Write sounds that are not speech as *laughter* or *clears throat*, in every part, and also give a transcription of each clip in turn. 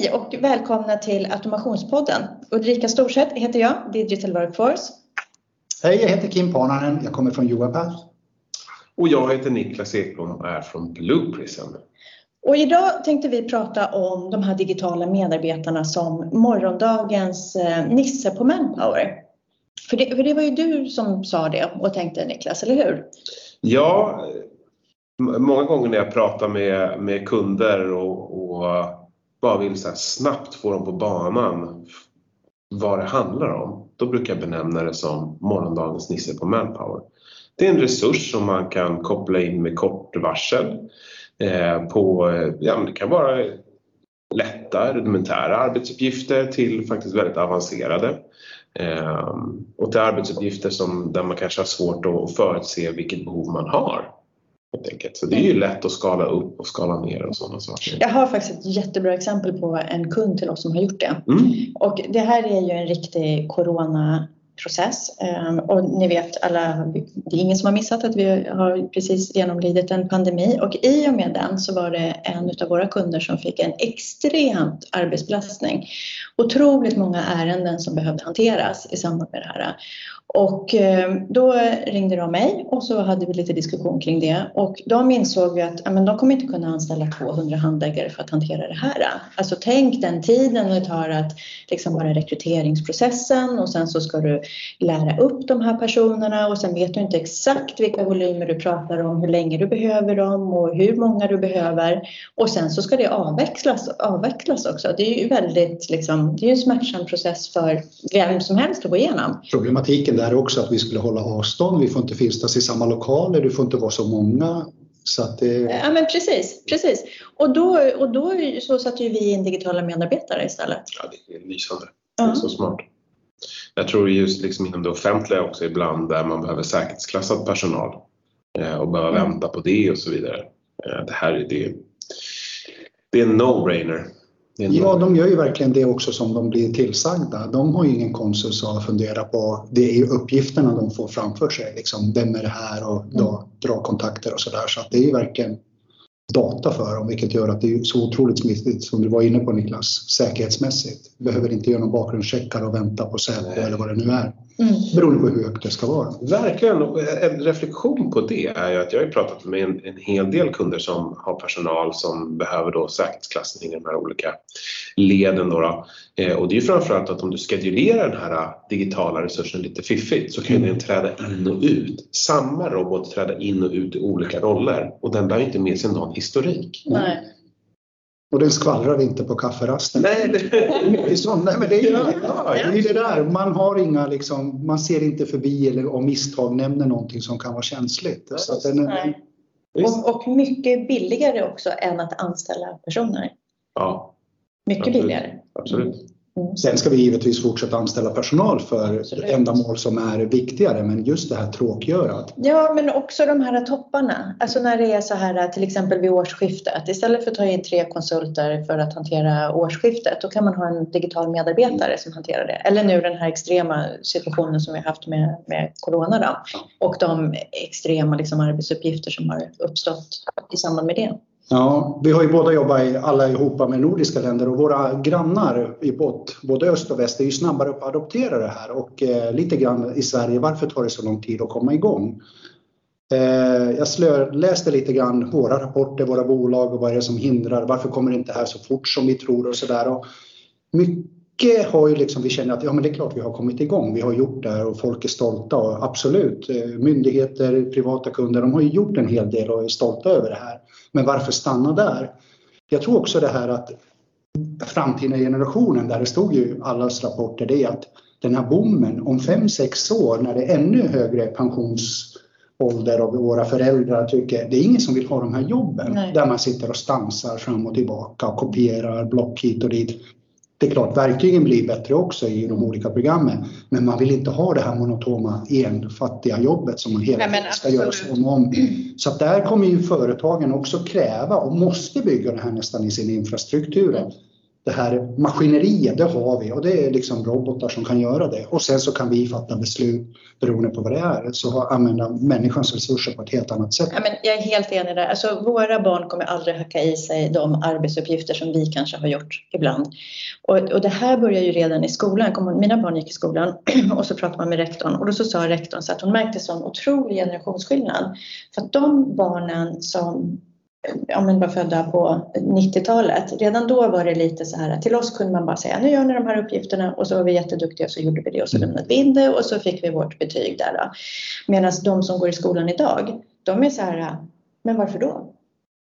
Hej och välkomna till Automationspodden. Ulrika Storseth heter jag, Digital Workforce. Hej, jag heter Kim Parnanen. Jag kommer från Juapath. Och jag heter Niklas Ekblom och är från Blue Prism. Och idag tänkte vi prata om de här digitala medarbetarna som morgondagens eh, Nisse på Manpower. För det, för det var ju du som sa det och tänkte Niklas, eller hur? Ja, många gånger när jag pratar med, med kunder och, och bara vill så snabbt få dem på banan vad det handlar om, då brukar jag benämna det som morgondagens Nisse på Manpower. Det är en resurs som man kan koppla in med kort varsel. Eh, på, eh, ja, det kan vara lätta rudimentära arbetsuppgifter till faktiskt väldigt avancerade. Eh, och till arbetsuppgifter som, där man kanske har svårt att förutse vilket behov man har. Så det är ju lätt att skala upp och skala ner och sådana saker. Jag har faktiskt ett jättebra exempel på en kund till oss som har gjort det. Mm. Och det här är ju en riktig corona process. Ehm, och ni vet alla, det är ingen som har missat att vi har precis genomlidit en pandemi och i och med den så var det en av våra kunder som fick en extremt arbetsbelastning. Otroligt många ärenden som behövde hanteras i samband med det här. Och ehm, då ringde de mig och så hade vi lite diskussion kring det och de insåg att men de kommer inte kunna anställa 200 handläggare för att hantera det här. Alltså tänk den tiden det tar att liksom bara rekryteringsprocessen och sen så ska du lära upp de här personerna och sen vet du inte exakt vilka volymer du pratar om, hur länge du behöver dem och hur många du behöver. Och sen så ska det avvecklas, avvecklas också. Det är ju väldigt liksom, det är en smärtsam process för vem som helst att gå igenom. Problematiken där också att vi skulle hålla avstånd, vi får inte vistas i samma lokaler, du får inte vara så många. Så att det... Ja men precis, precis. Och då, och då så satte ju vi in digitala medarbetare istället. Ja, det är lysande. Det är så smart. Jag tror just liksom inom det offentliga också ibland där man behöver säkerhetsklassad personal eh, och behöver mm. vänta på det och så vidare. Eh, det här är det. Det är en no-brainer. Ja, de gör ju verkligen det också som de blir tillsagda. De har ju ingen konsus att fundera på. Det är ju uppgifterna de får framför sig. Liksom, vem är det här och då, mm. dra kontakter och sådär. Så att det är ju verkligen data för dem, vilket gör att det är så otroligt smidigt, som du var inne på Niklas, säkerhetsmässigt. Behöver inte göra någon bakgrundscheckar och vänta på Säpo eller vad det nu är. Mm. Beroende på hur högt det ska vara. Verkligen. En reflektion på det är ju att jag har pratat med en, en hel del kunder som har personal som behöver då säkerhetsklassning i de här olika leden. Då, då. Eh, och det är ju framförallt att om du schedulerar den här digitala resursen lite fiffigt så kan mm. den träda in och ut. Samma robot träda in och ut i olika roller och den bär inte med sig någon historik. Nej. Och den skvallrar inte på kafferasten. Nej, det, sånt. Nej men det är ja, det, är det där. Man har inga liksom, man ser inte förbi eller av misstag nämner någonting som kan vara känsligt. Så den, Nej. Och, och, mycket billigare också än att anställa personer. Ja. Mycket Absolut. billigare. Absolut. Mm. Sen ska vi givetvis fortsätta anställa personal för Absolut. ändamål som är viktigare, men just det här tråkgörat. Ja, men också de här topparna. Alltså när det är så här till exempel vid årsskiftet. Istället för att ta in tre konsulter för att hantera årsskiftet, då kan man ha en digital medarbetare som hanterar det. Eller nu den här extrema situationen som vi har haft med, med corona då, och de extrema liksom, arbetsuppgifter som har uppstått i samband med det. Ja, vi har ju båda jobbat alla ihop med nordiska länder och våra grannar i både öst och väst är ju snabbare på att adoptera det här och eh, lite grann i Sverige, varför tar det så lång tid att komma igång? Eh, jag slör, läste lite grann våra rapporter, våra bolag och vad är det som hindrar, varför kommer det inte här så fort som vi tror och sådär. Mycket har ju liksom, vi känner att ja men det är klart vi har kommit igång, vi har gjort det här och folk är stolta och absolut, eh, myndigheter, privata kunder, de har ju gjort en hel del och är stolta över det här. Men varför stanna där? Jag tror också det här att framtida generationen, där det stod ju allas rapporter, det är att den här boomen om fem sex år när det är ännu högre pensionsålder och våra föräldrar tycker det är ingen som vill ha de här jobben Nej. där man sitter och stansar fram och tillbaka och kopierar block hit och dit det är klart, verktygen blir bättre också i de olika programmen. Men man vill inte ha det här monotoma, enfattiga jobbet som man hela tiden ska göra om och om. Så där kommer ju företagen också kräva och måste bygga det här nästan i sin infrastruktur det här maskineriet, det har vi och det är liksom robotar som kan göra det. Och sen så kan vi fatta beslut beroende på vad det är, så använda människans resurser på ett helt annat sätt. Ja, men jag är helt enig där. Alltså, våra barn kommer aldrig hacka i sig de arbetsuppgifter som vi kanske har gjort ibland. Och, och det här börjar ju redan i skolan. Mina barn gick i skolan *clears throat* och så pratade man med rektorn och då så sa rektorn så att hon märkte sån otrolig generationsskillnad. För att de barnen som ja, men var födda på 90-talet. Redan då var det lite så här att till oss kunde man bara säga nu gör ni de här uppgifterna och så var vi jätteduktiga och så gjorde vi det och så lämnade vi in det och så fick vi vårt betyg där. Medan de som går i skolan idag, de är så här, men varför då?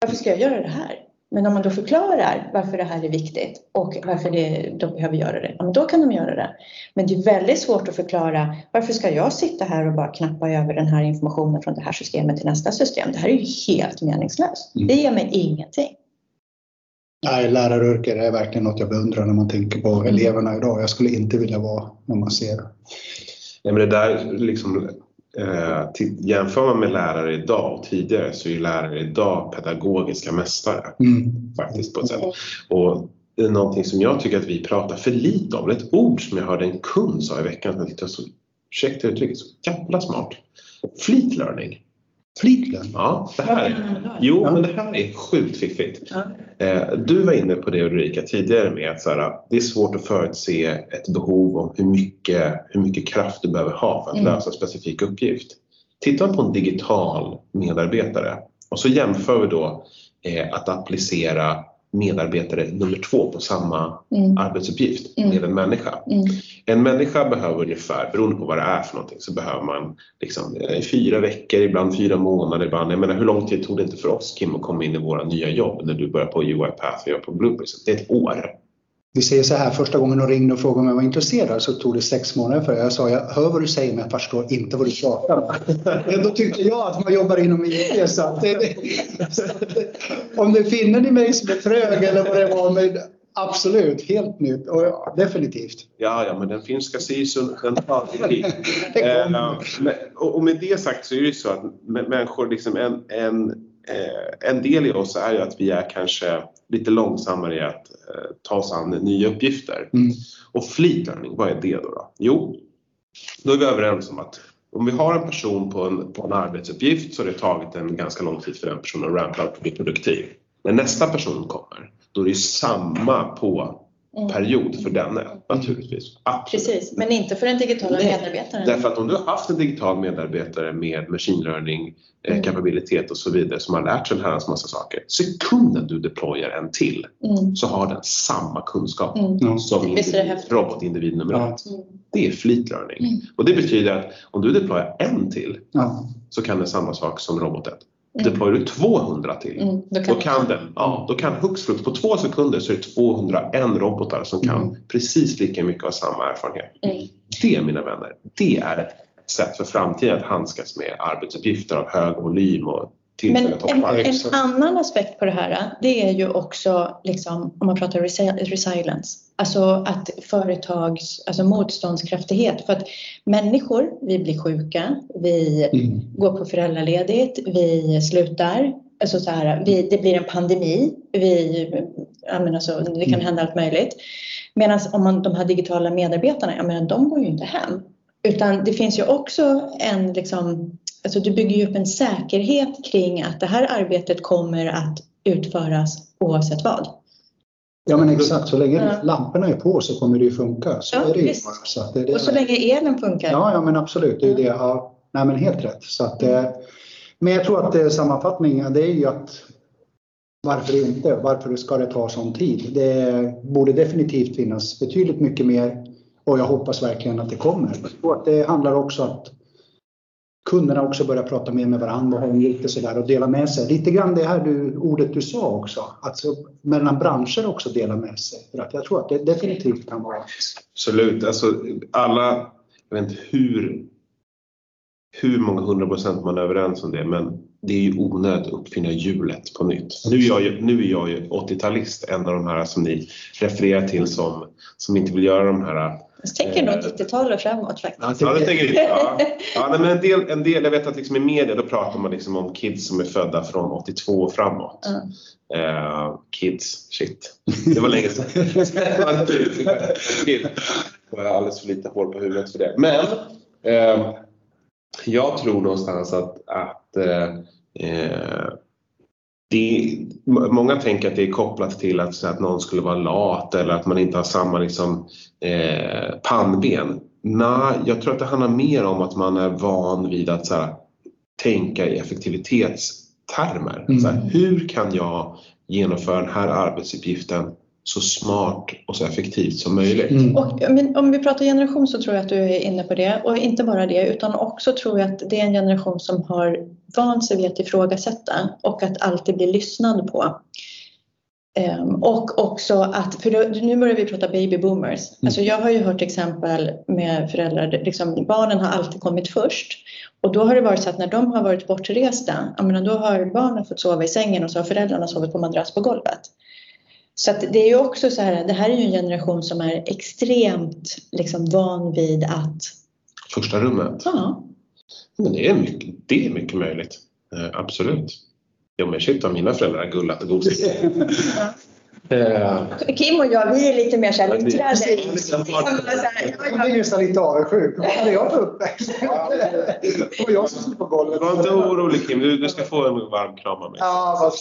Varför ska jag göra det här? Men om man då förklarar varför det här är viktigt och varför det, de behöver göra det, ja, då kan de göra det. Men det är väldigt svårt att förklara varför ska jag sitta här och bara knappa över den här informationen från det här systemet till nästa system. Det här är ju helt meningslöst. Mm. Det ger mig ingenting. Nej, läraryrket är verkligen något jag beundrar när man tänker på mm. eleverna idag. Jag skulle inte vilja vara när man ser Nej, men det där liksom Eh, jämför man med lärare idag och tidigare så är lärare idag pedagogiska mästare. Mm. Faktiskt på ett sätt. Och det är någonting som jag tycker att vi pratar för lite om. Ett ord som jag hörde en kund sa i veckan som jag tyckte var så, ursäkta uttrycket, så jävla smart. Fleet learning. Fleetland? Ja, det här är, jo, men det här är sjukt fiffigt. Eh, du var inne på det Ulrika tidigare med att så här, det är svårt att förutse ett behov om hur mycket, hur mycket kraft du behöver ha för att mm. lösa en specifik uppgift. Tittar man på en digital medarbetare och så jämför vi då eh, att applicera medarbetare nummer två på samma mm. arbetsuppgift mm. med en människa. Mm. En människa behöver ungefär, beroende på vad det är för någonting, så behöver man liksom, eh, fyra veckor, ibland fyra månader. Ibland, jag menar, hur lång tid tog det inte för oss Kim att komma in i våra nya jobb när du började på UiPath och jag på Blueprint? Det är ett år vi säger så här, första gången hon ringde och frågade om jag var intresserad så tog det sex månader för Jag sa, jag hör vad du säger men jag förstår inte vad du pratar om. *laughs* Då tyckte jag att man jobbar inom IT. Så att det, så *laughs* att om det finner ni mig som är trög eller vad det var, men absolut, helt nytt och ja, definitivt. Ja, ja, men den finska sisun, den tar tid. *laughs* eh, och med det sagt så är det ju så att människor, liksom en, en, eh, en del i oss är ju att vi är kanske lite långsammare i att eh, ta sig an nya uppgifter. Mm. Och fleet learning, vad är det då, då? Jo, då är vi överens om att om vi har en person på en, på en arbetsuppgift så har det tagit en ganska lång tid för den personen att rampa upp och bli produktiv. När nästa person kommer, då är det samma på. Period för denne naturligtvis. Absolut. Precis, men inte för den digitala Nej. medarbetaren. Därför att om du har haft en digital medarbetare med machine learning, eh, mm. kapabilitet och så vidare som har lärt sig en herrans massa saker. Sekunden du deployar en till mm. så har den samma kunskap mm. som individ, robotindivid nummer ja. ett. Mm. Det är fleet learning. Mm. Och det betyder att om du deployar en till ja. så kan den samma sak som robot 1. Mm. Deployar du 200 till, mm, då, kan, då kan den, ja, då kan hux på två sekunder så är det 201 robotar som kan mm. precis lika mycket av samma erfarenhet. Mm. Det mina vänner, det är ett sätt för framtiden att handskas med arbetsuppgifter av hög volym och men en, en, annan aspekt på det här det är ju också liksom, om man pratar resilience, alltså att företags alltså motståndskraftighet. För att människor, vi blir sjuka, vi mm. går på föräldraledigt, vi slutar. Alltså så här, vi, det blir en pandemi, vi, alltså, det kan mm. hända allt möjligt. Medan om man, de här digitala medarbetarna, jag menar, de går ju inte hem. Utan det finns ju också en liksom, alltså du bygger ju upp en säkerhet kring att det här arbetet kommer att utföras oavsett vad. Ja men exakt, så länge ja. lamporna är på så kommer det ju funka. Så ja, är det ju så det, det och så länge elen funkar. Ja, ja men absolut, det är det. Ja, nej men helt rätt. Så att, mm. Men jag tror att det, sammanfattningen det är ju att varför inte? Varför ska det ta sån tid? Det borde definitivt finnas betydligt mycket mer och jag hoppas verkligen att det kommer. Och att det handlar också om att kunderna också börjar prata mer med varandra och ha lite sådär och dela med sig. Lite grann det här du, ordet du sa också, alltså mellan branscher också dela med sig. För att jag tror att det definitivt kan vara. Absolut, alltså alla, jag vet inte hur, hur många hundra procent man är överens om det, men det är ju onödigt att uppfinna hjulet på nytt. Nu är jag ju, nu är jag ju 80-talist, en av de här som ni refererar till som, som inte vill göra de här jag tänker nog 90-tal och framåt faktiskt. Ja, det tänker jag. Ja. Ja, men en, del, en del, jag vet att liksom i media då pratar man liksom om kids som är födda från 82 och framåt. Mm. Eh, kids, shit. Det var länge sedan. *laughs* Jag har alldeles för lite hår på huvudet för det. Men eh, jag tror någonstans att, att eh, eh det, många tänker att det är kopplat till att, att någon skulle vara lat eller att man inte har samma liksom, eh, pannben. Nej, jag tror att det handlar mer om att man är van vid att så här, tänka i effektivitetstermer. Mm. Så här, hur kan jag genomföra den här arbetsuppgiften så smart och så effektivt som möjligt. Mm. Och, om vi pratar generation så tror jag att du är inne på det och inte bara det utan också tror jag att det är en generation som har vant sig vid att ifrågasätta och att alltid bli lyssnad på. Um, och också att, för då, nu börjar vi prata baby boomers. Mm. Alltså jag har ju hört exempel med föräldrar, liksom, barnen har alltid kommit först. Och då har det varit så att när de har varit bortresta, menar, då har barnen fått sova i sängen och så har föräldrarna sovit på madrass på golvet. Så det är ju också så här, det här är ju en generation som är extremt liksom van vid att... Första rummet? Ja. Men det är mycket, det är mycket möjligt. Eh, absolut. Jo men shit vad mina föräldrar har gullat och gosigt. Eh. Kim och jag, vi är lite mer såhär luttrade. Jag blir nästan lite avundsjuk. Vad hade jag för uppväxt? Och jag som sitter på golvet. Var inte orolig Kim, du, du ska få en varm kram av mig. Ja,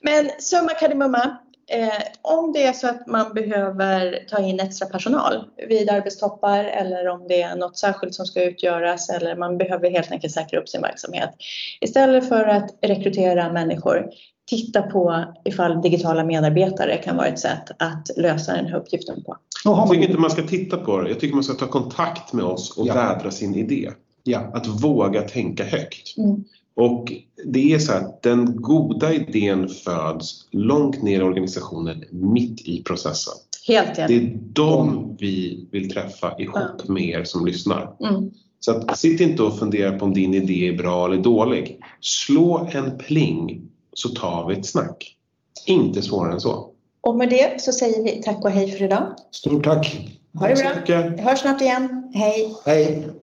Men summa kardemumma. Eh, om det är så att man behöver ta in extra personal vid arbetstoppar eller om det är något särskilt som ska utgöras eller man behöver helt enkelt säkra upp sin verksamhet. Istället för att rekrytera människor, titta på ifall digitala medarbetare kan vara ett sätt att lösa den här uppgiften på. Jag tycker inte man ska titta på det. Jag tycker man ska ta kontakt med oss och ja. vädra sin idé. Ja. Att våga tänka högt. Mm. Och det är så att den goda idén föds långt ner i organisationen, mitt i processen. Helt Det är de vi vill träffa ihop ja. med er som lyssnar. Mm. Så att, sitt inte och fundera på om din idé är bra eller dålig. Slå en pling så tar vi ett snack. Inte svårare än så. Och med det så säger vi tack och hej för idag. Stort tack. Ha det bra. Vi hörs snart igen. Hej. Hej.